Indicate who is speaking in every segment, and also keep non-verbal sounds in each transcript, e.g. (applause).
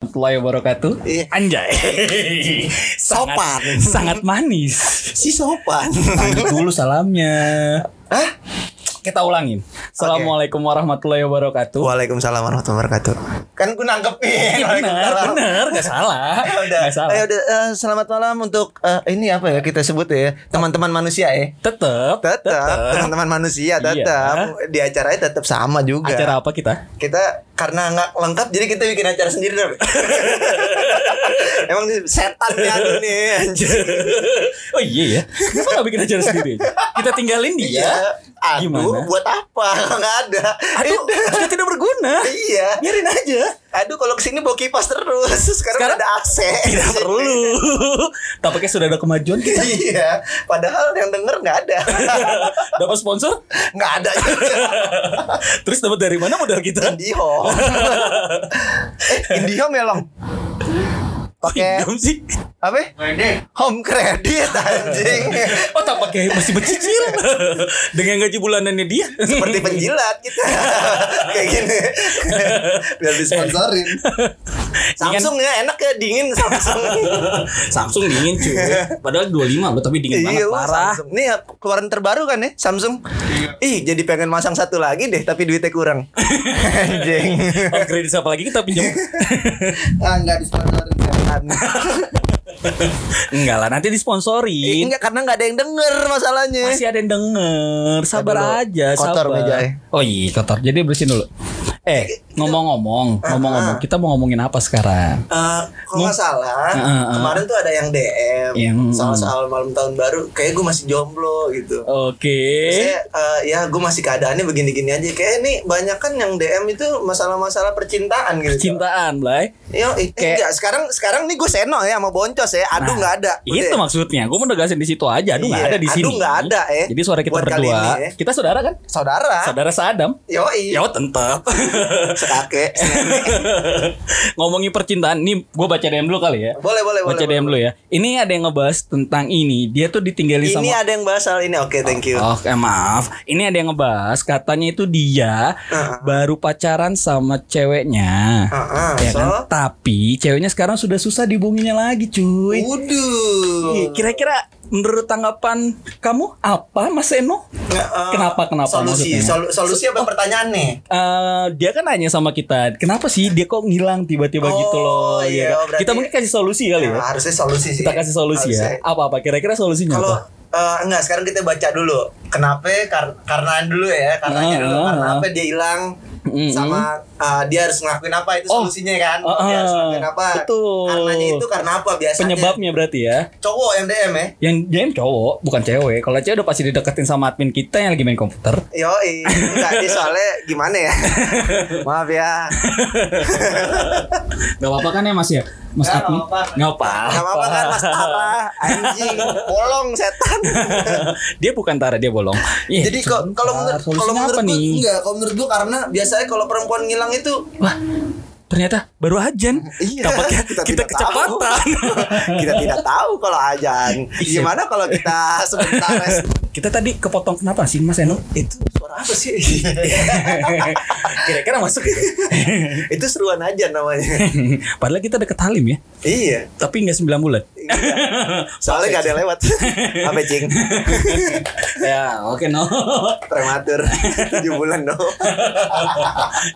Speaker 1: warahmatullahi wabarakatuh.
Speaker 2: Iya.
Speaker 1: Anjay. (laughs) sangat,
Speaker 2: Sopan.
Speaker 1: sangat manis.
Speaker 2: Si sopan.
Speaker 1: Lanjut dulu salamnya.
Speaker 2: Hah?
Speaker 1: Kita ulangin. Assalamualaikum warahmatullahi wabarakatuh.
Speaker 2: Waalaikumsalam warahmatullahi wabarakatuh. Kan gue nangkepin.
Speaker 1: Iya, bener, bener, gak salah. (laughs)
Speaker 2: Ya udah.
Speaker 1: Gak salah.
Speaker 2: Ayo udah eh, selamat malam untuk eh, ini apa ya kita sebut ya teman-teman manusia ya.
Speaker 1: Tetep,
Speaker 2: Tetap teman-teman manusia
Speaker 1: Iya.
Speaker 2: tetap di acaranya tetap sama juga.
Speaker 1: Acara apa kita?
Speaker 2: Kita karena nggak lengkap jadi kita bikin acara sendiri dong. (laughs) Emang ini setan ya nih anjir.
Speaker 1: oh iya ya. Kenapa gak bikin acara sendiri? Kita tinggalin dia.
Speaker 2: Iya. Aduh,
Speaker 1: Gimana?
Speaker 2: buat apa? (laughs) Nggak ada.
Speaker 1: Aduh, (laughs) sudah tidak berguna.
Speaker 2: Iya.
Speaker 1: Biarin aja.
Speaker 2: Aduh kalau ke sini bawa kipas terus (laughs) Sekarang,
Speaker 1: Sekarang
Speaker 2: ada AC
Speaker 1: Tidak perlu. Tampaknya sudah ada kemajuan kita.
Speaker 2: Iya Padahal yang denger nggak ada
Speaker 1: Dapat sponsor?
Speaker 2: Nggak ada juga
Speaker 1: Terus dapat dari mana modal kita?
Speaker 2: Indihome Eh Indihome ya Long Pakai
Speaker 1: sih.
Speaker 2: Apa? Home credit anjing
Speaker 1: Oh tak pakai masih bercicil dengan gaji bulanannya dia.
Speaker 2: Seperti penjilat kita Kayak gini Biar disponsorin Samsung ya enak ya dingin Samsung
Speaker 1: Samsung dingin cuy. Padahal 25 loh tapi dingin banget
Speaker 2: Iya,
Speaker 1: parah.
Speaker 2: Samsung. Nih keluaran terbaru kan ya Samsung. Ih, jadi pengen masang satu lagi deh tapi duitnya kurang. Anjing.
Speaker 1: Oh, kredit apa lagi kita pinjam?
Speaker 2: ah, enggak disponsorin setan. (laughs)
Speaker 1: Enggak lah, nanti
Speaker 2: Eh,
Speaker 1: disponsorin.
Speaker 2: enggak karena enggak ada yang denger masalahnya.
Speaker 1: Masih ada yang denger. Sabar
Speaker 2: dulu.
Speaker 1: aja,
Speaker 2: Kotor
Speaker 1: sabar.
Speaker 2: mejanya.
Speaker 1: Oh iya, kotor. Jadi bersihin dulu. Eh, ngomong-ngomong, ngomong-ngomong, kita mau ngomongin apa sekarang?
Speaker 2: Eh, kalau nggak salah,
Speaker 1: Ah, ah, ah.
Speaker 2: kemarin tuh ada yang DM
Speaker 1: Yang-
Speaker 2: soal-soal malam tahun baru. Kayak gue masih jomblo gitu.
Speaker 1: Oke.
Speaker 2: Saya, eh, ya gue masih keadaannya begini-gini aja. Kayak ini banyak kan yang DM itu masalah-masalah percintaan gitu.
Speaker 1: Cintaan, Blay.
Speaker 2: Yo, eh,
Speaker 1: Kayak-
Speaker 2: enggak. Sekarang sekarang nih gue seno ya sama boncos ya. Aduh nggak ada.
Speaker 1: Itu
Speaker 2: Udah.
Speaker 1: maksudnya. Gue mau negasin di situ aja. Aduh nggak
Speaker 2: Iya,
Speaker 1: ada di
Speaker 2: aduh,
Speaker 1: sini.
Speaker 2: nggak ada, eh.
Speaker 1: Jadi suara kita
Speaker 2: Buat
Speaker 1: berdua.
Speaker 2: ini, eh.
Speaker 1: Kita saudara kan?
Speaker 2: Saudara.
Speaker 1: Saudara Sadam.
Speaker 2: Yoi.
Speaker 1: Ya tetap. (laughs)
Speaker 2: Sekake. (laughs)
Speaker 1: Ngomongin percintaan, nih gue baca DM dulu kali ya.
Speaker 2: Boleh, boleh,
Speaker 1: Baca
Speaker 2: boleh.
Speaker 1: DM dulu ya. Ini ada yang ngebahas tentang ini. Dia tuh ditinggalin
Speaker 2: Ini
Speaker 1: sama
Speaker 2: ada yang bahas soal ini. Oke, thank you.
Speaker 1: Oh, eh, maaf. Ini ada yang ngebahas katanya itu dia
Speaker 2: Uh-uh.
Speaker 1: baru pacaran sama ceweknya.
Speaker 2: Uh-uh,
Speaker 1: Ya kan?
Speaker 2: so?
Speaker 1: Tapi ceweknya sekarang sudah susah dihubunginya lagi, cuy.
Speaker 2: Waduh.
Speaker 1: Kira-kira menurut tanggapan kamu apa, Mas Eno?
Speaker 2: Eh,
Speaker 1: Kenapa, kenapa
Speaker 2: Solusi,
Speaker 1: maksudnya?
Speaker 2: sol- solusi apa pertanyaan nih?
Speaker 1: Eh, dia kan nanya sama kita, kenapa sih dia kok ngilang tiba-tiba
Speaker 2: Oh,
Speaker 1: gitu loh?
Speaker 2: iya,
Speaker 1: ya kan?
Speaker 2: oh, berarti-
Speaker 1: Kita mungkin kasih solusi kali ya.
Speaker 2: Nah, harusnya solusi sih.
Speaker 1: Kita kasih solusi ya.
Speaker 2: Harusnya.
Speaker 1: Apa-apa? Kira-kira solusinya
Speaker 2: Kalau
Speaker 1: apa?
Speaker 2: eh, enggak, sekarang kita baca dulu. Kenapa? Kar karena dulu ya, karenanya
Speaker 1: Ah,
Speaker 2: dulu.
Speaker 1: ah,
Speaker 2: Karena
Speaker 1: ah.
Speaker 2: apa dia hilang?
Speaker 1: Mm-mm.
Speaker 2: sama uh, dia harus ngelakuin apa itu
Speaker 1: Oh.
Speaker 2: solusinya kan
Speaker 1: Ah,
Speaker 2: dia harus
Speaker 1: ah.
Speaker 2: ngelakuin apa
Speaker 1: Betul.
Speaker 2: karenanya itu karena apa biasanya
Speaker 1: Penyebabnya berarti ya.
Speaker 2: cowok yang DM ya
Speaker 1: Yang DM cowok, bukan cewek. Kalau cewek udah pasti dideketin sama admin kita yang lagi main komputer.
Speaker 2: Yo, ini soalnya gimana ya? (laughs) Maaf ya.
Speaker 1: Gak apa-apa kan ya Mas ya? Mas admin?
Speaker 2: apa-apa.
Speaker 1: Gak apa-apa.
Speaker 2: Kan Mas Tara, anjing, bolong setan. (laughs)
Speaker 1: dia bukan Tara, dia bolong. Ih,
Speaker 2: Jadi kok kalau menurut kalau menurut
Speaker 1: nih?
Speaker 2: enggak, kalau menurut gua karena biasanya kalau perempuan ngilang itu
Speaker 1: Wah, ternyata baru ajan.
Speaker 2: Iya,
Speaker 1: Tampaknya
Speaker 2: kita
Speaker 1: kita,
Speaker 2: tidak
Speaker 1: kecepatan. (laughs)
Speaker 2: kita tidak tahu kalau ajan.
Speaker 1: Iya.
Speaker 2: Gimana kalau kita sebentar
Speaker 1: kita tadi kepotong kenapa sih Mas Eno?
Speaker 2: itu suara apa sih? (laughs)
Speaker 1: Kira-kira masuk (laughs)
Speaker 2: itu seruan aja namanya. (laughs)
Speaker 1: Padahal kita deket Halim ya.
Speaker 2: iya.
Speaker 1: Tapi nggak 9 bulan.
Speaker 2: Soalnya gak ada lewat. Apa cing?
Speaker 1: ya, oke no.
Speaker 2: Prematur. 7 bulan no.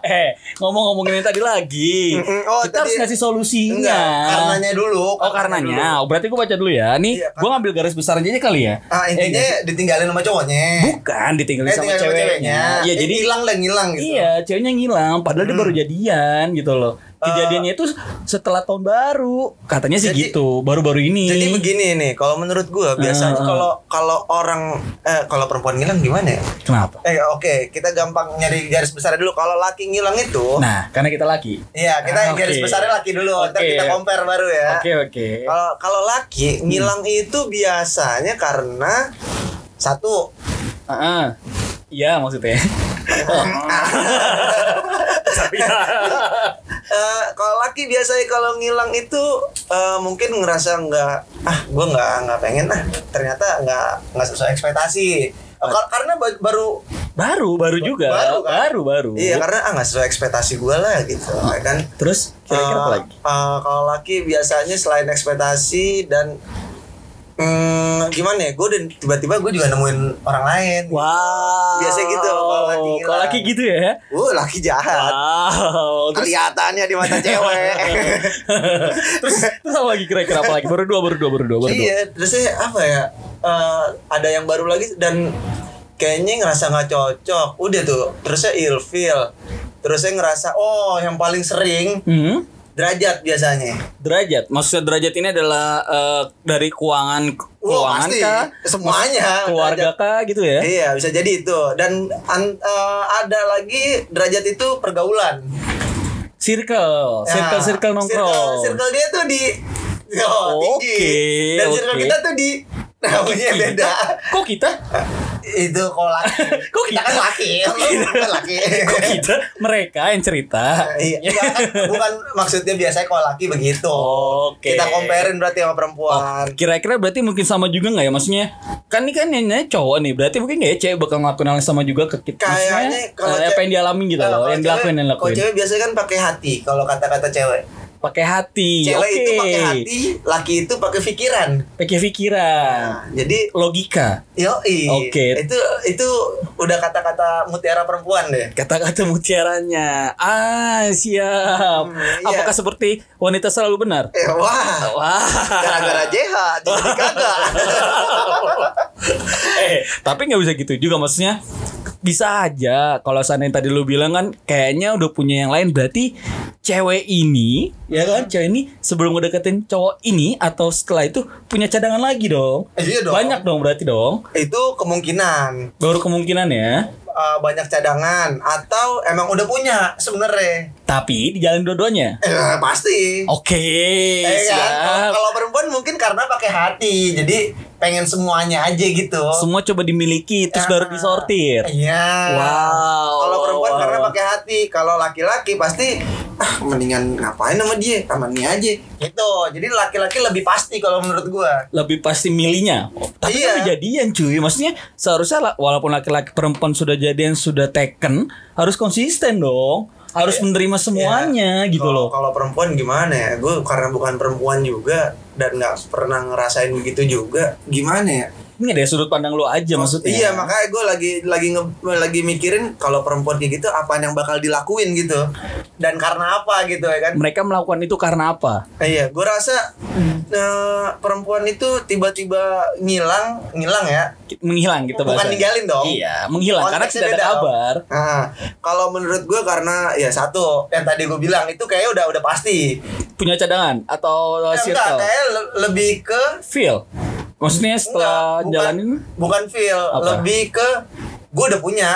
Speaker 1: eh, ngomong-ngomongin tadi lagi.
Speaker 2: Oh,
Speaker 1: kita harus
Speaker 2: tadi-
Speaker 1: ngasih solusinya.
Speaker 2: Enggak, karenanya dulu.
Speaker 1: Oh karenanya, oh, berarti gue baca dulu ya. Nih,
Speaker 2: Iya,
Speaker 1: gue ngambil garis besar aja kali ya.
Speaker 2: Ah,
Speaker 1: Eh,
Speaker 2: intinya ditinggalin sama cowoknya.
Speaker 1: bukan ditinggalin
Speaker 2: Eh,
Speaker 1: sama ceweknya. Iya,
Speaker 2: Eh,
Speaker 1: jadi
Speaker 2: hilang dan hilang gitu.
Speaker 1: iya, ceweknya ngilang. Padahal dia baru jadian gitu loh. Kejadiannya itu setelah tahun baru. Katanya sih
Speaker 2: Jadi-
Speaker 1: gitu, baru-baru ini.
Speaker 2: Jadi begini nih, kalau menurut gua biasanya
Speaker 1: Ah.
Speaker 2: kalau kalau orang eh kalau perempuan ngilang gimana ya?
Speaker 1: Kenapa?
Speaker 2: Eh oke, kita gampang nyari garis besar dulu. Kalau laki ngilang itu,
Speaker 1: Nah, karena kita laki.
Speaker 2: iya kita
Speaker 1: Ah,
Speaker 2: garis
Speaker 1: oke.
Speaker 2: besarnya laki dulu. Ntar
Speaker 1: Oke.
Speaker 2: kita compare baru ya.
Speaker 1: Oke, oke.
Speaker 2: Kalau kalau laki ngilang itu biasanya karena satu
Speaker 1: Heeh. Iya, maksudnya. (laughs) Ya.
Speaker 2: eh, kalau laki biasanya kalau ngilang itu eh, mungkin ngerasa nggak ah gue nggak nggak pengen ah ternyata nggak nggak sesuai ekspektasi kar- karena ba- baru
Speaker 1: Baru, baru juga.
Speaker 2: Baru, kan?
Speaker 1: baru, baru.
Speaker 2: Iya karena ah nggak sesuai ekspektasi gue lah gitu ya kan.
Speaker 1: Terus kira-kira apa
Speaker 2: Eh,
Speaker 1: lagi?
Speaker 2: eh, kalau laki biasanya selain ekspektasi dan hmm, gimana ya? Gue dan tiba-tiba gue juga nemuin orang lain.
Speaker 1: Wow.
Speaker 2: Biasanya gitu, kalau laki gila.
Speaker 1: Kalau laki gitu ya.
Speaker 2: Uh, laki jahat.
Speaker 1: Wow. Terus,
Speaker 2: Kelihatannya di mata cewek. (laughs)
Speaker 1: terus, terus apa lagi kira-kira apa lagi? Baru dua, baru dua, baru dua, baru dua.
Speaker 2: iya, terusnya apa ya? Eh, ada yang baru lagi dan kayaknya ngerasa nggak cocok. Udah tuh, terusnya ilfeel. Terusnya ngerasa oh yang paling sering
Speaker 1: Hmm?
Speaker 2: Derajat biasanya.
Speaker 1: Derajat. Maksudnya derajat ini adalah eh, dari keuangan keuangan
Speaker 2: pasti.
Speaker 1: kah?
Speaker 2: Semuanya,
Speaker 1: Keluarga
Speaker 2: derajat.
Speaker 1: kah gitu ya?
Speaker 2: Iya bisa jadi itu dan an- eh, ada lagi derajat itu pergaulan.
Speaker 1: Circle, circle,
Speaker 2: Ya,
Speaker 1: circle nongkrong.
Speaker 2: Circle, circle dia tuh di oh, tinggi.
Speaker 1: Oke,
Speaker 2: Dan circle
Speaker 1: oke.
Speaker 2: kita tuh di namanya beda.
Speaker 1: Kok kita?
Speaker 2: Itu kalau laki.
Speaker 1: Kok
Speaker 2: kita
Speaker 1: kita?
Speaker 2: kan laki.
Speaker 1: Kok kita?
Speaker 2: bukan laki.
Speaker 1: Kok kita? Mereka yang cerita.
Speaker 2: Iya, enggak kan bukan maksudnya biasanya kalau laki begitu.
Speaker 1: Oke.
Speaker 2: Kita comparein berarti sama
Speaker 1: Oh,
Speaker 2: perempuan.
Speaker 1: kira-kira berarti mungkin sama juga nggak ya maksudnya kan ini kan yang nanya cowok nih berarti mungkin nggak ya cewek bakal ngelakuin hal yang sama juga ke kita
Speaker 2: Kayaknya kalau
Speaker 1: eh, apa yang dialami gitu
Speaker 2: Nah,
Speaker 1: loh
Speaker 2: kalau
Speaker 1: yang dilakuin yang
Speaker 2: Kalau
Speaker 1: dilakuin
Speaker 2: cewek biasanya kan pakai hati kalau kata-kata cewek.
Speaker 1: Pakai hati
Speaker 2: Cewek
Speaker 1: oke
Speaker 2: itu pakai hati, laki itu pakai pikiran.
Speaker 1: pakai pikiran
Speaker 2: Nah, jadi
Speaker 1: logika
Speaker 2: Yoi.
Speaker 1: Oke.
Speaker 2: Itu itu udah kata-kata mutiara perempuan deh.
Speaker 1: kata-kata mutiaranya ah siap
Speaker 2: Hmm, iya.
Speaker 1: apakah seperti wanita selalu benar
Speaker 2: Eh, wah.
Speaker 1: wah
Speaker 2: Gara-gara JH jadi kagak. (laughs)
Speaker 1: eh tapi nggak bisa gitu juga maksudnya bisa aja kalau seandainya tadi lu bilang kan kayaknya udah punya yang lain berarti cewek ini ya kan? Cewek ini sebelum ngedeketin cowok ini atau setelah itu punya cadangan lagi dong.
Speaker 2: Iya dong.
Speaker 1: banyak dong berarti dong.
Speaker 2: Itu kemungkinan.
Speaker 1: Baru kemungkinan ya.
Speaker 2: Uh, banyak cadangan atau emang udah punya sebenarnya.
Speaker 1: Tapi di jalan dua-duanya
Speaker 2: Eh, pasti.
Speaker 1: oke
Speaker 2: Eh, kan? Kalau- perempuan mungkin karena pakai hati, jadi pengen semuanya aja gitu.
Speaker 1: semua coba dimiliki terus
Speaker 2: Ah,
Speaker 1: baru disortir
Speaker 2: Iya.
Speaker 1: Wow.
Speaker 2: Kalau perempuan karena pakai hati, kalau laki-laki pasti ah mendingan ngapain sama dia, sama dia aja. Gitu. Jadi laki-laki lebih pasti kalau menurut gua.
Speaker 1: lebih pasti milihnya. Oh, tapi
Speaker 2: Iya.
Speaker 1: kan jadian cuy. Maksudnya seharusnya walaupun laki-laki perempuan sudah jadian sudah taken harus konsisten dong. Harus menerima semuanya gitu
Speaker 2: Iya. Kalau-
Speaker 1: loh.
Speaker 2: Kalau perempuan gimana ya? Gue karena bukan perempuan juga dan nggak pernah ngerasain begitu juga. Gimana ya?
Speaker 1: Ini deh sudut pandang lu aja maksudnya.
Speaker 2: Iya makanya gue lagi lagi nge- lagi mikirin kalau perempuan kayak gitu apa yang bakal dilakuin gitu dan karena apa gitu ya kan?
Speaker 1: Mereka melakukan itu karena apa?
Speaker 2: Iya, gue rasa eh, perempuan itu tiba-tiba ngilang, ngilang ya.
Speaker 1: Menghilang gitu
Speaker 2: Bukan
Speaker 1: bahasanya.
Speaker 2: ninggalin dong.
Speaker 1: Iya, menghilang karena tidak ada kabar.
Speaker 2: Nah, kalau menurut gue karena ya satu yang tadi gue bilang itu kayaknya udah udah pasti.
Speaker 1: Punya cadangan atau
Speaker 2: Ya, enggak,
Speaker 1: circle.
Speaker 2: kayak le- lebih ke
Speaker 1: Feel. Maksudnya setelah
Speaker 2: enggak, bukan,
Speaker 1: jalanin
Speaker 2: bukan feel,
Speaker 1: Apa?
Speaker 2: lebih ke gue udah punya.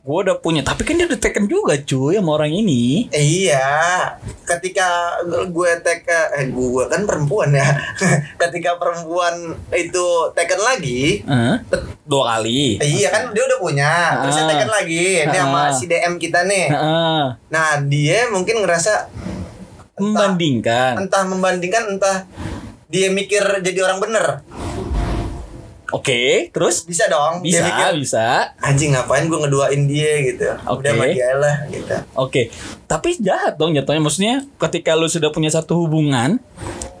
Speaker 1: gue udah punya, tapi kan dia udah taken juga cuy sama orang ini.
Speaker 2: Eh, iya, ketika gue tek eh gue kan perempuan ya. (laughs) ketika perempuan itu teken lagi,
Speaker 1: Hah? dua kali.
Speaker 2: eh, iya kan dia udah punya, terus
Speaker 1: Ah.
Speaker 2: teken lagi. Ini sama
Speaker 1: Ah.
Speaker 2: si DM kita nih.
Speaker 1: Heeh.
Speaker 2: Nah, dia mungkin ngerasa
Speaker 1: membandingkan.
Speaker 2: entah membandingkan entah dia mikir jadi orang bener.
Speaker 1: Oke, terus
Speaker 2: Bisa dong.
Speaker 1: bisa,
Speaker 2: Dia mikir,
Speaker 1: bisa.
Speaker 2: anjing ngapain gue ngeduain dia gitu.
Speaker 1: Oke.
Speaker 2: Udah lah gitu.
Speaker 1: Oke, tapi jahat dong jatuhnya. Maksudnya ketika lu sudah punya satu hubungan,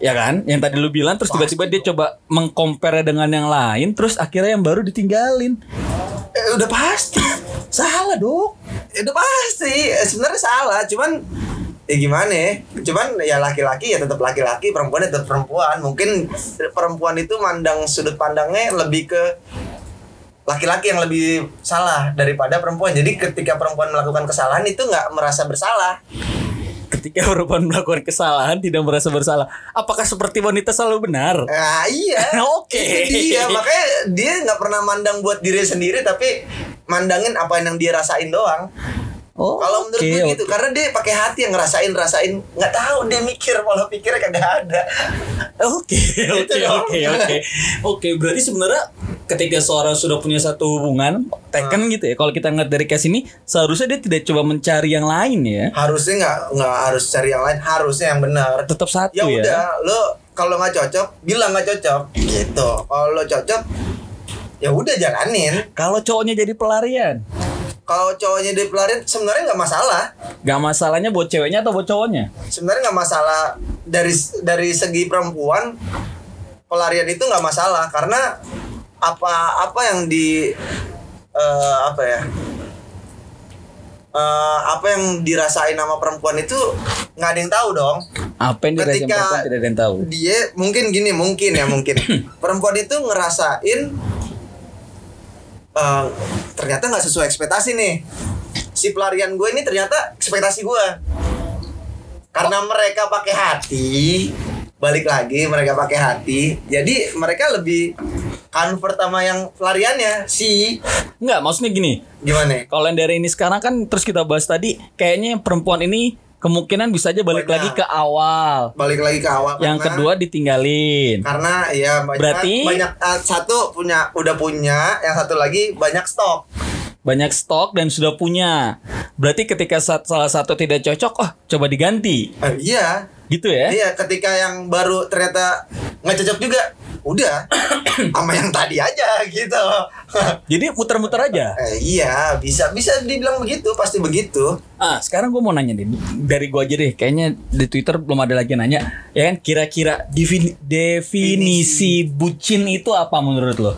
Speaker 1: ya kan? Yang tadi lu bilang, terus tiba-tiba dia coba mengcompare dengan yang lain, terus akhirnya yang baru ditinggalin.
Speaker 2: Eh, udah pasti.
Speaker 1: Salah dong.
Speaker 2: Ya, udah pasti. Eh, Sebenarnya salah, cuman ya gimana ya? Cuman ya laki-laki ya tetap laki-laki, perempuan ya tetap perempuan. Mungkin perempuan itu mandang sudut pandangnya lebih ke laki-laki yang lebih salah daripada perempuan. Jadi ketika perempuan melakukan kesalahan itu nggak merasa bersalah.
Speaker 1: Ketika perempuan melakukan kesalahan tidak merasa bersalah. Apakah seperti wanita selalu benar?
Speaker 2: Nah, iya. (laughs)
Speaker 1: Oke.
Speaker 2: Itu dia makanya dia nggak pernah mandang buat diri sendiri tapi mandangin apa yang dia rasain doang.
Speaker 1: Oh,
Speaker 2: Kalau menurut
Speaker 1: oke,
Speaker 2: gue
Speaker 1: oke.
Speaker 2: gitu karena dia pakai hati yang ngerasain rasain nggak tahu dia mikir pola pikirnya kagak ada.
Speaker 1: Oke, (laughs) oke,
Speaker 2: dong.
Speaker 1: oke, oke. Oke, berarti sebenarnya ketika seorang sudah punya satu hubungan, taken gitu ya. Kalau kita ngeliat dari case ini, seharusnya dia tidak coba mencari yang lain ya.
Speaker 2: Harusnya nggak nggak harus cari yang lain, harusnya yang benar.
Speaker 1: Tetap satu
Speaker 2: Ya
Speaker 1: ya.
Speaker 2: udah, lo kalau nggak cocok bilang nggak cocok gitu. Kalau cocok ya udah jalanin
Speaker 1: Kalau cowoknya jadi pelarian,
Speaker 2: kalau cowoknya di pelarian sebenarnya nggak masalah.
Speaker 1: Gak masalahnya buat ceweknya atau buat cowoknya?
Speaker 2: sebenarnya nggak masalah. Dari dari segi perempuan pelarian itu nggak masalah. Karena apa apa yang di eh, apa ya? Eh, apa yang dirasain sama perempuan itu nggak ada yang tahu dong.
Speaker 1: Apa yang dirasain
Speaker 2: Ketika-
Speaker 1: perempuan tidak ada yang tahu.
Speaker 2: dia mungkin gini mungkin ya mungkin. (coughs) Perempuan itu ngerasain eh, ternyata nggak sesuai ekspektasi nih. Si pelarian gue ini ternyata ekspektasi gue. Karena mereka pakai hati balik lagi mereka pakai hati. Jadi mereka lebih convert sama yang pelariannya si.
Speaker 1: Enggak, maksudnya gini.
Speaker 2: gimana?
Speaker 1: Kalau yang dari ini sekarang kan terus kita bahas tadi, kayaknya perempuan ini kemungkinan bisa aja balik
Speaker 2: Banyak.
Speaker 1: lagi ke awal.
Speaker 2: balik lagi ke awal
Speaker 1: Yang
Speaker 2: karena-
Speaker 1: kedua ditinggalin.
Speaker 2: karena ya banyak
Speaker 1: Berarti-
Speaker 2: banyak eh, satu punya udah punya yang satu lagi banyak stok
Speaker 1: Banyak stok dan sudah punya. Berarti ketika sa- salah satu tidak cocok, oh coba diganti.
Speaker 2: Eh, iya
Speaker 1: Gitu ya.
Speaker 2: Iya, ketika yang baru ternyata nggak cocok juga, udah (coughs) sama yang tadi aja gitu.
Speaker 1: Jadi muter-muter aja.
Speaker 2: eh, iya, bisa bisa dibilang begitu, pasti begitu.
Speaker 1: Ah, sekarang gue mau nanya nih dari gue aja deh. Kayaknya di Twitter belum ada lagi nanya. Ya kan, kira-kira defini- definisi bucin itu apa menurut lo?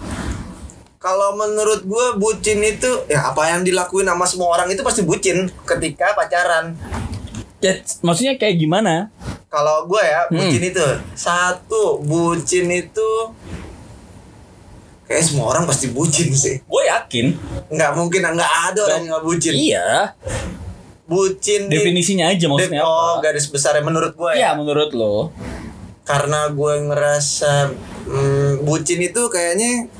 Speaker 2: Kalau menurut gue bucin itu ya apa yang dilakuin sama semua orang itu pasti bucin ketika pacaran.
Speaker 1: Ya, maksudnya kayak gimana?
Speaker 2: Kalau gue ya
Speaker 1: Hmm.
Speaker 2: bucin itu satu bucin itu kayak semua orang pasti bucin sih.
Speaker 1: Gue yakin.
Speaker 2: Nggak mungkin nggak ada orang yang nggak bucin.
Speaker 1: Iya.
Speaker 2: Bucin di-
Speaker 1: Definisinya aja maksudnya
Speaker 2: oh
Speaker 1: apa?
Speaker 2: garis besarnya menurut gue
Speaker 1: Iya, menurut lo.
Speaker 2: karena gue ngerasa mm, bucin itu kayaknya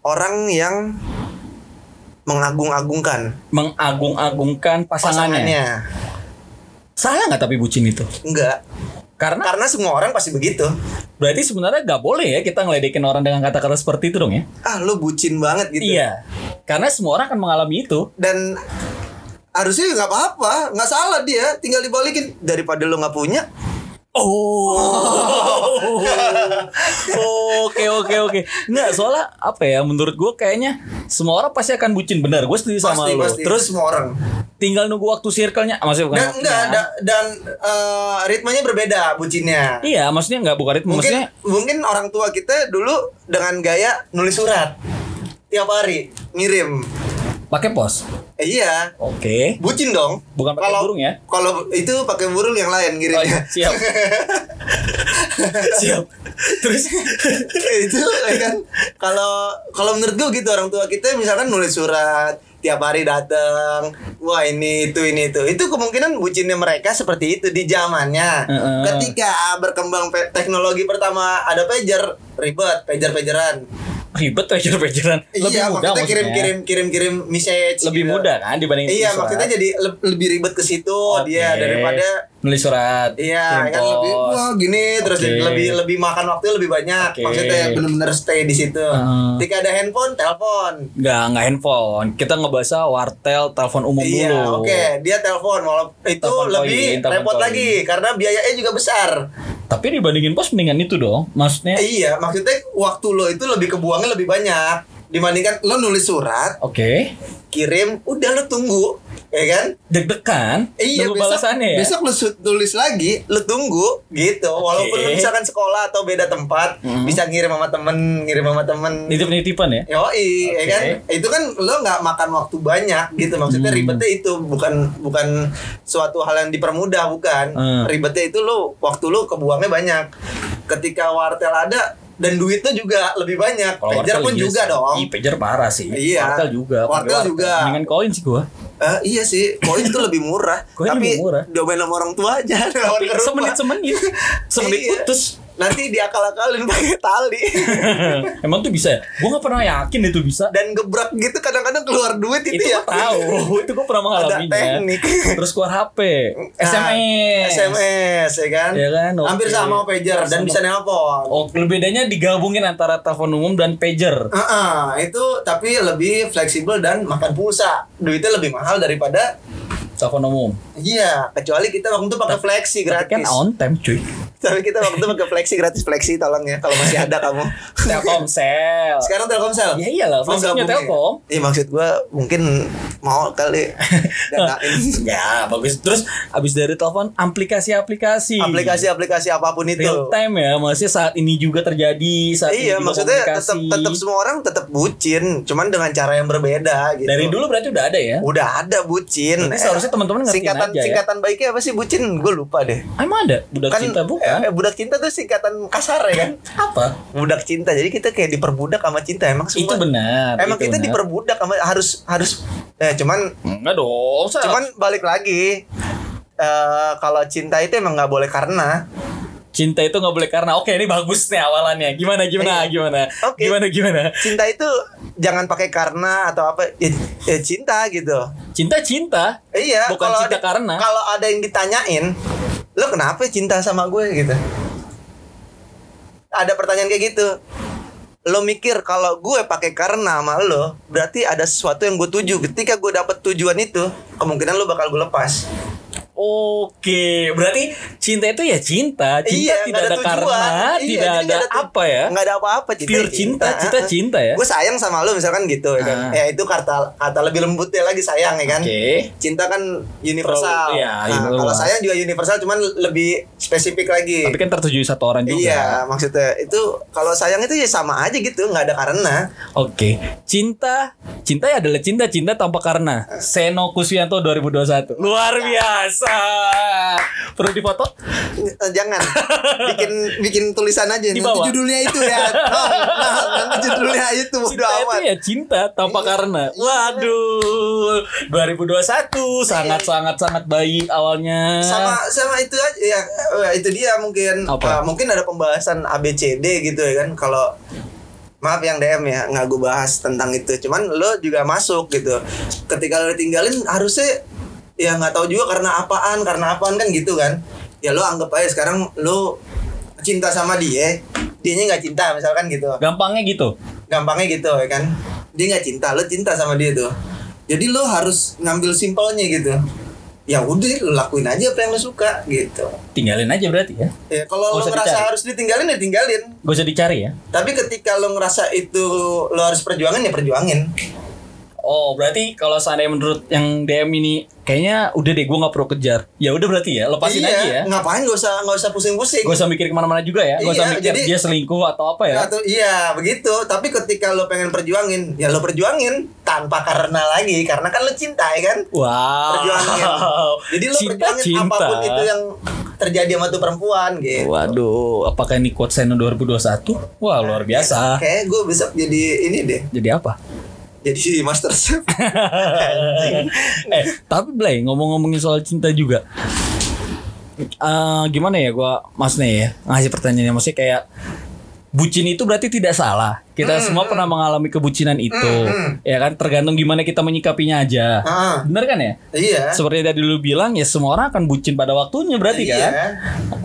Speaker 2: orang yang mengagung-agungkan
Speaker 1: Mengagung-agungkan pasangannya.
Speaker 2: pasangannya.
Speaker 1: Salah nggak tapi bucin itu?
Speaker 2: Enggak,
Speaker 1: Karena
Speaker 2: karena semua orang pasti begitu.
Speaker 1: berarti sebenarnya nggak boleh ya kita ngeledekin orang dengan kata-kata seperti itu dong ya?
Speaker 2: Ah, lu bucin banget gitu.
Speaker 1: Iya. Karena semua orang akan mengalami itu.
Speaker 2: Dan harusnya nggak apa-apa, nggak salah dia, tinggal dibalikin daripada lu nggak punya.
Speaker 1: Oh. (laughs) Oke oke oke. Nggak soalnya apa ya menurut gue kayaknya semua orang pasti akan bucin benar. Gue setuju sama
Speaker 2: Pasti,
Speaker 1: lo.
Speaker 2: pasti.
Speaker 1: Terus
Speaker 2: semua orang.
Speaker 1: tinggal nunggu waktu circle-nya. Maksudnya bukan
Speaker 2: Dan
Speaker 1: waktunya.
Speaker 2: enggak ada dan eh, ritmenya berbeda bucinnya.
Speaker 1: Iya, maksudnya nggak bukan ritme.
Speaker 2: mungkin
Speaker 1: Maksudnya
Speaker 2: mungkin orang tua kita dulu dengan gaya nulis surat tiap hari ngirim
Speaker 1: pakai pos.
Speaker 2: Eh, iya
Speaker 1: Oke.
Speaker 2: bucin dong
Speaker 1: Bukan pakai
Speaker 2: Kalau-
Speaker 1: burung ya?
Speaker 2: kalau itu pakai burung yang lain
Speaker 1: Oh,
Speaker 2: ngirimnya
Speaker 1: iya, siap. (laughs) siap. Terus
Speaker 2: itu ya kan kalau kalau menurut gue gitu orang tua kita misalkan nulis surat tiap hari datang wah ini itu ini itu itu kemungkinan bucinnya mereka seperti itu di zamannya
Speaker 1: Heeh.
Speaker 2: ketika berkembang teknologi pertama ada pager ribet pager pageran
Speaker 1: ribet pager-pageran. Lebih
Speaker 2: iya,
Speaker 1: mudah
Speaker 2: maksudnya kirim kirim kirim kirim message.
Speaker 1: Lebih
Speaker 2: gitu.
Speaker 1: mudah kan dibanding
Speaker 2: Iya,
Speaker 1: surat.
Speaker 2: maksudnya jadi le- lebih ribet ke situ
Speaker 1: Oke.
Speaker 2: dia daripada
Speaker 1: nulis surat.
Speaker 2: iya kan lebih wah gini terus
Speaker 1: Oke.
Speaker 2: lebih lebih makan waktu lebih banyak.
Speaker 1: Oke.
Speaker 2: Maksudnya bener-bener stay di situ.
Speaker 1: Heeh.
Speaker 2: Ketika ada handphone, telepon.
Speaker 1: Nggak, nggak handphone. Kita ngebahas wartel, telepon umum
Speaker 2: Iya,
Speaker 1: dulu.
Speaker 2: oke, dia telepon walau itu
Speaker 1: Telepon
Speaker 2: lebih
Speaker 1: koin,
Speaker 2: repot
Speaker 1: koin.
Speaker 2: lagi karena biayanya juga besar.
Speaker 1: Tapi dibandingin pos mendingan itu dong. Maksudnya,
Speaker 2: Iya, maksudnya waktu lo itu lebih kebuangnya lebih banyak dibandingkan lo nulis surat,
Speaker 1: oke.
Speaker 2: kirim, udah lo tunggu, ya kan?
Speaker 1: Deg-degan.
Speaker 2: Iya
Speaker 1: nunggu
Speaker 2: besok,
Speaker 1: balasannya ya.
Speaker 2: besok lu su- tulis lagi, lu tunggu gitu. Walaupun lu misalkan sekolah atau beda tempat,
Speaker 1: Mhm.
Speaker 2: bisa ngirim sama temen, ngirim sama temen.
Speaker 1: Nitip-nitipan ya.
Speaker 2: Yoi, ya
Speaker 1: Oke.
Speaker 2: kan? Itu kan lo nggak makan waktu banyak gitu. Maksudnya
Speaker 1: Hmm.
Speaker 2: ribetnya itu bukan bukan suatu hal yang dipermudah, bukan.
Speaker 1: Hmm.
Speaker 2: Ribetnya itu lo waktu lo kebuangnya banyak. Ketika wartel ada dan duitnya juga lebih banyak.
Speaker 1: Kalau
Speaker 2: Pager
Speaker 1: wartel
Speaker 2: pun
Speaker 1: iya
Speaker 2: juga
Speaker 1: sih.
Speaker 2: dong.
Speaker 1: Ih, pager parah sih.
Speaker 2: Iya.
Speaker 1: Wartel juga. pakai
Speaker 2: Wartel juga.
Speaker 1: Mendingan koin sih gua.
Speaker 2: Eh, iya sih, koin itu lebih murah.
Speaker 1: Koin
Speaker 2: tapi
Speaker 1: lebih murah.
Speaker 2: domain sama orang tua aja. (laughs)
Speaker 1: Tapi semenit-semenit. (laughs) Semenit
Speaker 2: Iya.
Speaker 1: putus.
Speaker 2: Nanti diakal-akalin pakai tali. (laughs)
Speaker 1: Emang tuh bisa ya? Gua nggak pernah yakin itu bisa.
Speaker 2: Dan gebrak gitu kadang-kadang keluar duit itu,
Speaker 1: itu
Speaker 2: ya.
Speaker 1: tahu. (laughs) itu gua pernah mengalaminya.
Speaker 2: teknik.
Speaker 1: Terus keluar HP,
Speaker 2: Nah,
Speaker 1: SMS.
Speaker 2: SMS ya kan?
Speaker 1: Ya kan, oke.
Speaker 2: Hampir sama pager dan
Speaker 1: Sama.
Speaker 2: bisa nelpon.
Speaker 1: Oh, bedanya digabungin antara telepon umum dan pager.
Speaker 2: Heeh, itu tapi lebih fleksibel dan makan pulsa. Duitnya lebih mahal daripada
Speaker 1: Telepon umum.
Speaker 2: iya, kecuali kita waktu itu pakai fleksi
Speaker 1: Tapi
Speaker 2: gratis.
Speaker 1: kan on time, cuy.
Speaker 2: Tapi kita waktu itu pakai fleksi gratis fleksi tolong ya kalau masih ada kamu.
Speaker 1: Telkomsel.
Speaker 2: Sekarang Telkomsel.
Speaker 1: Ya iyalah,
Speaker 2: ya?
Speaker 1: Telkom.
Speaker 2: Iya maksud gua mungkin mau kali (laughs) danain
Speaker 1: ya bagus. Terus abis dari telepon aplikasi-aplikasi.
Speaker 2: aplikasi-aplikasi apa pun itu.
Speaker 1: real time ya, maksudnya saat ini juga terjadi saat
Speaker 2: Iya,
Speaker 1: ini
Speaker 2: maksudnya tetap tetap semua orang tetap bucin, cuman dengan cara yang berbeda gitu.
Speaker 1: dari dulu berarti udah ada ya.
Speaker 2: udah ada bucin.
Speaker 1: Berarti seharusnya teman-teman ngertiin
Speaker 2: singkatan
Speaker 1: aja ya.
Speaker 2: singkatan baiknya apa sih bucin? Gue lupa deh.
Speaker 1: Emang ada budak cinta bukan?
Speaker 2: Eh, budak cinta tuh singkatan kasar ya kan?
Speaker 1: Apa?
Speaker 2: Budak cinta. Jadi kita kayak diperbudak sama cinta emang semua.
Speaker 1: Itu benar.
Speaker 2: Emang
Speaker 1: itu
Speaker 2: kita
Speaker 1: benar.
Speaker 2: diperbudak sama harus harus eh cuman
Speaker 1: Enggak dong. Sa-
Speaker 2: cuman balik lagi eh kalau cinta itu emang nggak boleh karena
Speaker 1: cinta itu nggak boleh karena oke ini bagus nih awalannya. Gimana gimana
Speaker 2: Iya.
Speaker 1: gimana?
Speaker 2: Oke.
Speaker 1: Gimana gimana?
Speaker 2: cinta itu jangan pakai karena atau apa ya, ya cinta gitu.
Speaker 1: Cinta cinta.
Speaker 2: Iya,
Speaker 1: Bukan
Speaker 2: kalau
Speaker 1: cinta
Speaker 2: ada,
Speaker 1: karena.
Speaker 2: Kalau ada yang ditanyain, lo kenapa cinta sama gue gitu? Ada pertanyaan kayak gitu. Lo mikir kalau gue pakai karena sama lo, berarti ada sesuatu yang gue tuju. Ketika gue dapet tujuan itu, kemungkinan lo bakal gue lepas.
Speaker 1: Oke, berarti cinta itu ya cinta. Cinta
Speaker 2: Iya,
Speaker 1: tidak ada,
Speaker 2: ada
Speaker 1: karena.
Speaker 2: Iya,
Speaker 1: tidak ada,
Speaker 2: ada
Speaker 1: apa ya.
Speaker 2: Nggak ada apa-apa cinta.
Speaker 1: Pure cinta, cinta cinta ya.
Speaker 2: Gue sayang sama lo misalkan gitu ya kan.
Speaker 1: Ah.
Speaker 2: Ya itu kata kata lebih lembutnya lagi sayang ya kan.
Speaker 1: Oke.
Speaker 2: Cinta kan universal.
Speaker 1: Pro- iya,
Speaker 2: Nah, kalau sayang juga universal cuman lebih spesifik lagi.
Speaker 1: Tapi kan tertuju satu orang juga.
Speaker 2: Iya, maksudnya itu kalau sayang itu ya sama aja gitu, nggak ada karena.
Speaker 1: Oke, cinta, cinta ya adalah cinta, cinta tanpa karena. Seno Kuswianto 2021. Luar biasa. (laughs) Perlu difoto?
Speaker 2: Eh, Jangan bikin bikin tulisan aja.
Speaker 1: Di
Speaker 2: Nanti judulnya itu ya. Nah, (laughs) nah, nanti judulnya itu udah
Speaker 1: Cinta itu
Speaker 2: amat.
Speaker 1: ya cinta tanpa
Speaker 2: Iya.
Speaker 1: karena. Waduh, 2021 sangat sangat sangat baik awalnya.
Speaker 2: Sama sama itu aja ya eh, itu dia mungkin
Speaker 1: Apa?
Speaker 2: eh, mungkin ada pembahasan ABCD gitu ya kan kalau Maaf yang DM ya, nggak gue bahas tentang itu. Cuman lo juga masuk gitu. Ketika lo ditinggalin harusnya ya nggak tahu juga karena apaan, karena apaan kan gitu kan. Ya lo anggap aja sekarang lo cinta sama dia, dianya nggak cinta misalkan gitu.
Speaker 1: Gampangnya gitu.
Speaker 2: Gampangnya gitu ya kan. Dia nggak cinta, lo cinta sama dia tuh. Jadi lo harus ngambil simpelnya gitu. Ya udah, lo lakuin aja apa yang lo suka gitu.
Speaker 1: Tinggalin aja berarti ya.
Speaker 2: Ya kalau lo ngerasa
Speaker 1: dicari.
Speaker 2: harus ditinggalin ya tinggalin.
Speaker 1: Gak usah dicari ya.
Speaker 2: Tapi ketika lo ngerasa itu lo harus perjuangin ya perjuangin.
Speaker 1: Oh, berarti kalau seandainya menurut yang DM ini kayaknya udah deh gue nggak perlu kejar. Ya udah berarti ya, lepasin
Speaker 2: iya,
Speaker 1: aja ya.
Speaker 2: Ngapain gak usah gak usah pusing-pusing.
Speaker 1: Gak usah mikir ke mana-mana juga ya. Gak usah
Speaker 2: Iya,
Speaker 1: mikir
Speaker 2: jadi-
Speaker 1: dia selingkuh atau apa ya.
Speaker 2: Atau iya begitu. Tapi ketika lo pengen perjuangin, ya lo perjuangin tanpa karena lagi, karena kan lo cinta ya kan.
Speaker 1: Wow.
Speaker 2: Perjuangin. Jadi lo
Speaker 1: cinta,
Speaker 2: perjuangin
Speaker 1: cinta.
Speaker 2: apa pun itu yang terjadi sama tuh perempuan gitu.
Speaker 1: Waduh, apakah ini quote Seno 2021? Wah, luar biasa.
Speaker 2: Kayak gue besok jadi ini deh,
Speaker 1: Jadi apa?
Speaker 2: Jadi master chef. (laughs)
Speaker 1: eh, tapi Blay, ngomong-ngomongin soal cinta juga. Eh, gimana ya gua maksudnya ya ngasih pertanyaannya maksudnya kayak bucin itu berarti tidak salah. Kita semua pernah mengalami kebucinan itu. Ya kan tergantung gimana kita menyikapinya aja.
Speaker 2: Ah.
Speaker 1: Bener kan ya?
Speaker 2: iya.
Speaker 1: Seperti tadi lu bilang ya semua orang akan bucin pada waktunya berarti
Speaker 2: Iya.
Speaker 1: kan?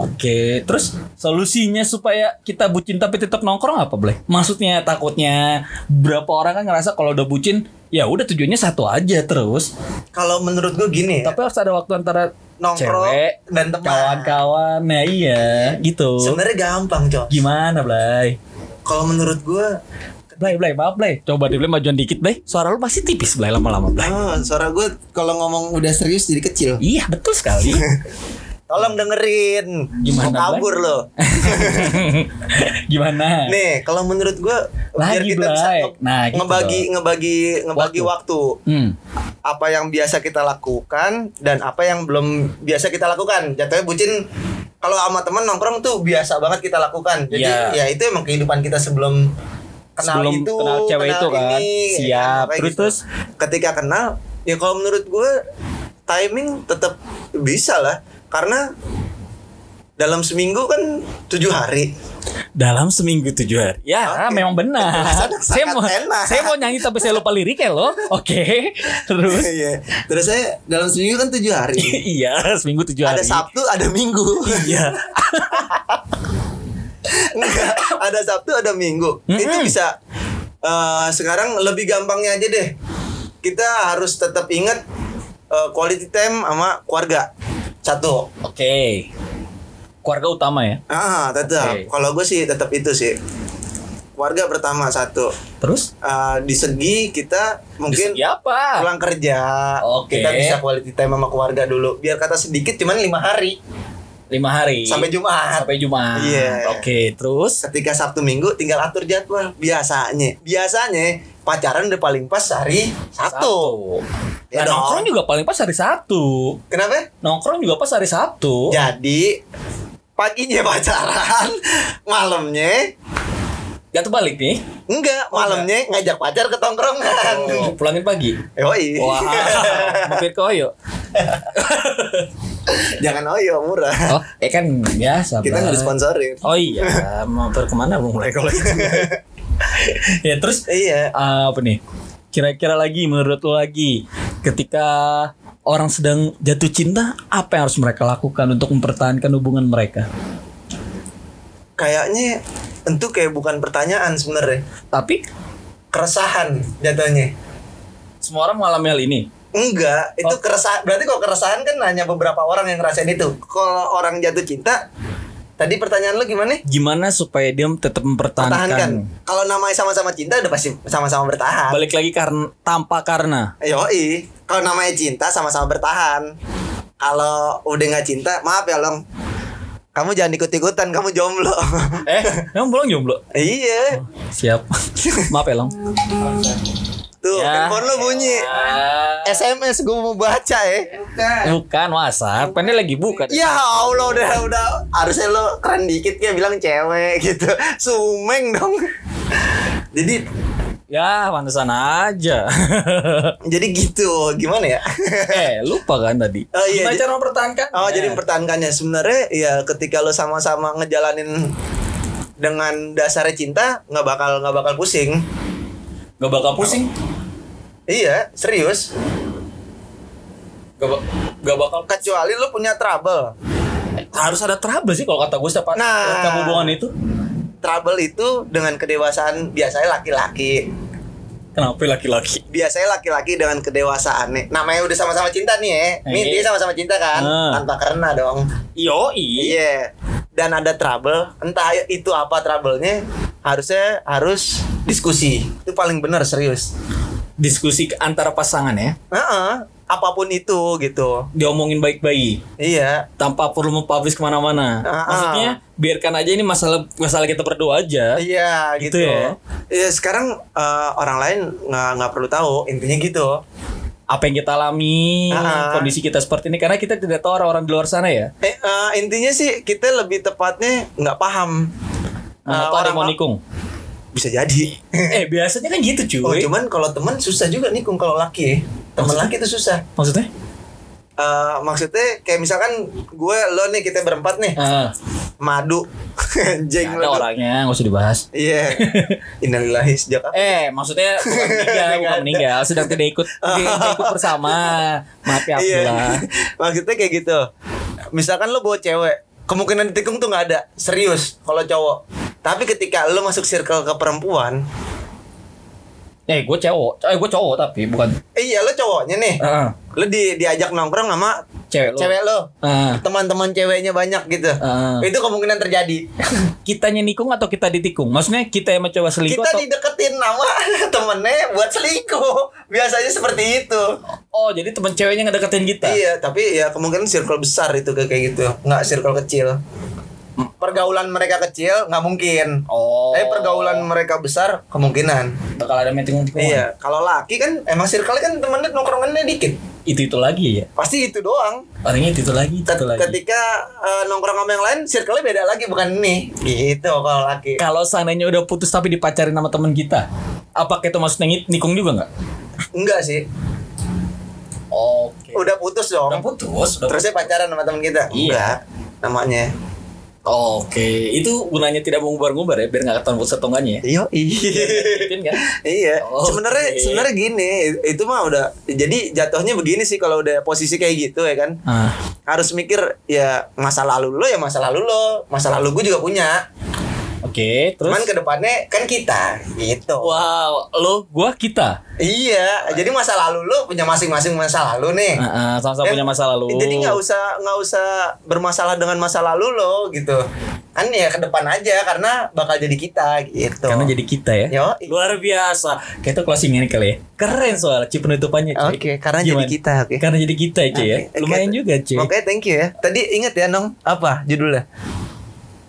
Speaker 1: Oke, terus solusinya supaya kita bucin tapi tetap nongkrong apa, boleh? Maksudnya takutnya berapa orang kan ngerasa kalau udah bucin ya udah tujuannya satu aja terus.
Speaker 2: Kalau menurut gue gini ya,
Speaker 1: Tapi harus ada waktu antara
Speaker 2: nongkrong
Speaker 1: cewek
Speaker 2: dan teman.
Speaker 1: kawan-kawan. Nah, iya, gitu.
Speaker 2: Sebenarnya gampang, Cok.
Speaker 1: Gimana, Blay?
Speaker 2: Kalau menurut gue
Speaker 1: Blay, Blay, maaf, Blay. Coba di Blay majuan dikit, Blay. Suara lu pasti tipis, Blay, lama-lama, Blay.
Speaker 2: Oh, suara gue kalau ngomong udah serius jadi kecil.
Speaker 1: Iya, betul sekali. (laughs)
Speaker 2: Tolong dengerin.
Speaker 1: Gimana,
Speaker 2: Mau kabur lo. (laughs)
Speaker 1: Gimana?
Speaker 2: Nih, kalau menurut gue biar
Speaker 1: Lagi,
Speaker 2: kita bisa
Speaker 1: Blay.
Speaker 2: nge-
Speaker 1: Nah, gitu
Speaker 2: ngebagi
Speaker 1: dong.
Speaker 2: ngebagi ngebagi waktu.
Speaker 1: Hmm.
Speaker 2: Apa yang biasa kita lakukan dan apa yang belum biasa kita lakukan. Jatuhnya bucin kalau sama teman nongkrong tuh biasa banget kita lakukan. Jadi
Speaker 1: Iya.
Speaker 2: ya itu emang kehidupan kita sebelum kenal
Speaker 1: Sebelum
Speaker 2: itu,
Speaker 1: kenal cewek itu kan.
Speaker 2: ini, ya
Speaker 1: Siap.
Speaker 2: Kayak
Speaker 1: Terus, terus?
Speaker 2: ketika kenal ya kalau menurut gue timing tetap bisa lah karena dalam seminggu kan tujuh hari
Speaker 1: Dalam seminggu tujuh hari. Ya,
Speaker 2: Oke.
Speaker 1: memang benar. Saya mau
Speaker 2: enak.
Speaker 1: saya mau nyanyi tapi saya lupa liriknya loh. Oke. Terus
Speaker 2: Iya. Terus saya dalam seminggu kan tujuh hari. (laughs)
Speaker 1: iya, seminggu tujuh hari.
Speaker 2: ada Sabtu, ada Minggu.
Speaker 1: Iya. (laughs)
Speaker 2: Enggak, ada Sabtu, ada Minggu. Itu bisa. eh, sekarang lebih gampangnya aja deh. Kita harus tetap ingat eh, quality time sama keluarga. Satu.
Speaker 1: Oke. Keluarga utama ya.
Speaker 2: Ah, tetap.
Speaker 1: Oke.
Speaker 2: Kalau gue sih tetap itu sih. Keluarga pertama satu.
Speaker 1: Terus
Speaker 2: Eh, di segi kita mungkin
Speaker 1: Di segi apa?
Speaker 2: pulang kerja,
Speaker 1: Oke.
Speaker 2: kita bisa quality time sama keluarga dulu. Biar kata sedikit cuman lima hari
Speaker 1: lima hari
Speaker 2: sampai Jumat.
Speaker 1: sampai Jumat.
Speaker 2: Iya.
Speaker 1: Oke, terus
Speaker 2: Ketika Sabtu Minggu tinggal atur jadwal. Biasanya, biasanya pacaran udah paling pas hari Sabtu. Ya
Speaker 1: Nah,
Speaker 2: dong.
Speaker 1: nongkrong juga paling pas hari Sabtu.
Speaker 2: Kenapa?
Speaker 1: Nongkrong juga pas hari Sabtu.
Speaker 2: Jadi paginya pacaran, (laughs) malamnya
Speaker 1: Gak balik nih.
Speaker 2: enggak, malamnya ngajak pacar ke tongkrongan.
Speaker 1: Oh, pulangin pagi.
Speaker 2: Yoi.
Speaker 1: Wah, (laughs) mampir ke Oyo.
Speaker 2: Jangan oyo murah.
Speaker 1: Oh, eh kan biasa.
Speaker 2: Kita nggak disponsorin.
Speaker 1: Oh iya, mampir ke mana mau mulai kalau (laughs) ya terus
Speaker 2: Iya.
Speaker 1: ah, apa nih? Kira-kira lagi menurut lo lagi ketika orang sedang jatuh cinta, apa yang harus mereka lakukan untuk mempertahankan hubungan mereka?
Speaker 2: Kayaknya itu kayak bukan pertanyaan sebenarnya.
Speaker 1: Tapi
Speaker 2: Keresahan jatuhnya.
Speaker 1: semua orang mengalami hal ini.
Speaker 2: Enggak, itu
Speaker 1: Oh.
Speaker 2: keresahan. Berarti kalau keresahan kan hanya beberapa orang yang ngerasain itu. Kalau orang jatuh cinta, tadi pertanyaan lu gimana?
Speaker 1: Gimana supaya dia tetap
Speaker 2: Pertahankan.
Speaker 1: mempertahankan?
Speaker 2: Kalau namanya sama-sama cinta udah pasti sama-sama bertahan.
Speaker 1: Balik lagi karena tanpa karena.
Speaker 2: Yoi, kalau namanya cinta sama-sama bertahan. Kalau udah nggak cinta, maaf ya long. Kamu jangan ikut-ikutan, kamu jomblo.
Speaker 1: Eh, emang belum jomblo?
Speaker 2: iya.
Speaker 1: Siap. (laughs) Maaf ya, Long.
Speaker 2: Tuh,
Speaker 1: Ya.
Speaker 2: handphone lo bunyi. SMS gue mau baca ya.
Speaker 1: Bukan WhatsApp, kan dia lagi buka.
Speaker 2: Ya Allah udah udah harusnya lo keren dikit kayak bilang cewek gitu. Sumeng dong. Jadi
Speaker 1: Ya, pantesan aja. (laughs)
Speaker 2: jadi gitu. Gimana ya?
Speaker 1: eh, lupa kan tadi.
Speaker 2: Oh, iya,
Speaker 1: cara mempertahankan?
Speaker 2: Oh, jadi mempertahankannya sebenarnya ya ketika lo sama-sama ngejalanin dengan dasarnya cinta nggak bakal nggak bakal pusing.
Speaker 1: Gak bakal pusing.
Speaker 2: Iya, serius.
Speaker 1: Gak, ba- gak bakal
Speaker 2: Kecuali lo punya trouble.
Speaker 1: harus ada trouble sih kalau kata gue setiap
Speaker 2: Nah.
Speaker 1: setiap hubungan itu.
Speaker 2: Trouble itu dengan kedewasaan biasanya laki-laki.
Speaker 1: Kenapa laki-laki?
Speaker 2: Biasanya laki-laki dengan kedewasaan nih. Namanya udah sama-sama cinta nih ya. Nih
Speaker 1: Iya.
Speaker 2: dia sama-sama cinta kan,
Speaker 1: Ah.
Speaker 2: tanpa karena dong.
Speaker 1: Yo,
Speaker 2: Iya. Dan ada trouble, entah itu apa trouble-nya, harusnya harus diskusi. Itu paling benar serius.
Speaker 1: Diskusi antara pasangan ya.
Speaker 2: Heeh, apa pun itu gitu.
Speaker 1: Diomongin baik-baik
Speaker 2: Iya.
Speaker 1: tanpa perlu mempublish ke mana-mana.
Speaker 2: Ah, ah.
Speaker 1: Maksudnya biarkan aja ini masalah masalah kita berdua aja.
Speaker 2: Iya
Speaker 1: Gitu
Speaker 2: gitu.
Speaker 1: ya?
Speaker 2: Iya sekarang eh, orang lain nggak nggak perlu tahu intinya gitu.
Speaker 1: Apa yang kita alami,
Speaker 2: ah.
Speaker 1: kondisi kita seperti ini karena kita tidak tahu orang-orang di luar sana ya.
Speaker 2: Eh, eh, intinya sih kita lebih tepatnya nggak paham.
Speaker 1: Tahu ada
Speaker 2: orang-
Speaker 1: mau nikung.
Speaker 2: Bisa jadi. (laughs)
Speaker 1: eh biasanya kan gitu
Speaker 2: Oh,
Speaker 1: cuy.
Speaker 2: cuman kalau teman susah juga nih kalau laki. ya. Teman laki itu susah.
Speaker 1: Maksudnya?
Speaker 2: Eh, maksudnya kayak misalkan gue lo nih kita berempat nih
Speaker 1: Ah,
Speaker 2: madu (laughs) anjing
Speaker 1: nggak ada orangnya nggak usah dibahas.
Speaker 2: Iya. (laughs) Innalillahi sejak kapan?
Speaker 1: Eh, maksudnya bukan meninggal, bukan meninggal, sedang tidak ikut tidak ikut bersama. Maaf ya
Speaker 2: Iya.
Speaker 1: Abdullah.
Speaker 2: Maksudnya kayak gitu. Misalkan lo bawa cewek, kemungkinan ditikung tuh nggak ada. Serius kalau cowok. Tapi ketika lo masuk circle ke perempuan,
Speaker 1: Eh, gue cowok, eh gue cowok tapi bukan
Speaker 2: iya lo cowoknya nih.
Speaker 1: Heeh.
Speaker 2: Lo di diajak nongkrong sama
Speaker 1: cewek lo.
Speaker 2: cewek lo.
Speaker 1: Ah.
Speaker 2: Teman-teman ceweknya banyak gitu.
Speaker 1: Ah.
Speaker 2: Itu kemungkinan terjadi. (laughs)
Speaker 1: kitanya nikung atau kita ditikung? Maksudnya kita yang mencoba selingkuh
Speaker 2: Kita
Speaker 1: atau
Speaker 2: dideketin sama (laughs) temennya buat selingkuh. Biasanya seperti itu.
Speaker 1: Oh, jadi teman ceweknya ngedeketin kita.
Speaker 2: Iya, tapi ya kemungkinan circle besar itu kayak gitu. Nggak circle kecil. Pergaulan mereka kecil nggak mungkin.
Speaker 1: Oh.
Speaker 2: Tapi pergaulan mereka besar kemungkinan.
Speaker 1: bakal ada meeting tikung
Speaker 2: Iya, kalau laki kan emang circle kan temennya nongkrongannya dikit.
Speaker 1: Itu itu lagi ya.
Speaker 2: Pasti itu doang.
Speaker 1: Orangnya itu, itu lagi, itu,
Speaker 2: Ket-
Speaker 1: itu lagi.
Speaker 2: Ketika eh, nongkrong sama yang lain, circle-nya beda lagi bukan ini. Gitu kalau laki.
Speaker 1: Kalau seandainya udah putus tapi dipacarin sama teman kita, apakah itu maksudnya ngit- nikung juga nggak?
Speaker 2: Enggak sih.
Speaker 1: Oke.
Speaker 2: Udah putus dong.
Speaker 1: Udah putus, udah
Speaker 2: Terusnya pacaran sama teman kita.
Speaker 1: Iya.
Speaker 2: Enggak. Namanya.
Speaker 1: Oke, itu gunanya tidak mengubar-ngubar ya, biar nggak ketahuan putus atau enggaknya ya.
Speaker 2: Iya.
Speaker 1: Gituin (laughs) kan?
Speaker 2: Iya, sebenarnya sebenarnya gini, itu mah udah jadi jatuhnya begini sih kalau udah posisi kayak gitu ya kan.
Speaker 1: Ah,
Speaker 2: Harus mikir ya masa lalu lo ya masa lalu lo, masa lalu gue juga punya.
Speaker 1: Oke, terus
Speaker 2: Cuman ke depannya kan kita gitu.
Speaker 1: Wow, lo gua kita.
Speaker 2: Iya, jadi masa lalu lu punya masing-masing masa lalu nih.
Speaker 1: Heeh, sama-sama
Speaker 2: Eh,
Speaker 1: punya masa lalu.
Speaker 2: Jadi nggak usah nggak usah bermasalah dengan masa lalu lo gitu. Kan ya ke depan aja karena bakal jadi kita gitu.
Speaker 1: Karena jadi kita ya.
Speaker 2: Yo,
Speaker 1: Luar biasa. Kayak itu closing ini kali ya. Keren soal Ci penutupannya.
Speaker 2: Oke, karena jadi kita, oke.
Speaker 1: Karena jadi kita, cuy ya.
Speaker 2: Oke,
Speaker 1: Lumayan
Speaker 2: oke.
Speaker 1: juga, cuy.
Speaker 2: Oke, thank you ya. Tadi inget ya, Nong, apa judulnya?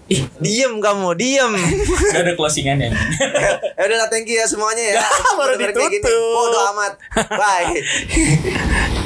Speaker 1: Ih,
Speaker 2: Diem kamu, diem. (laughs)
Speaker 1: udah ada closingannya. (laughs)
Speaker 2: ya udah thank you ya semuanya ya. (laughs)
Speaker 1: Baru ditutup.
Speaker 2: Bodo amat. Bye.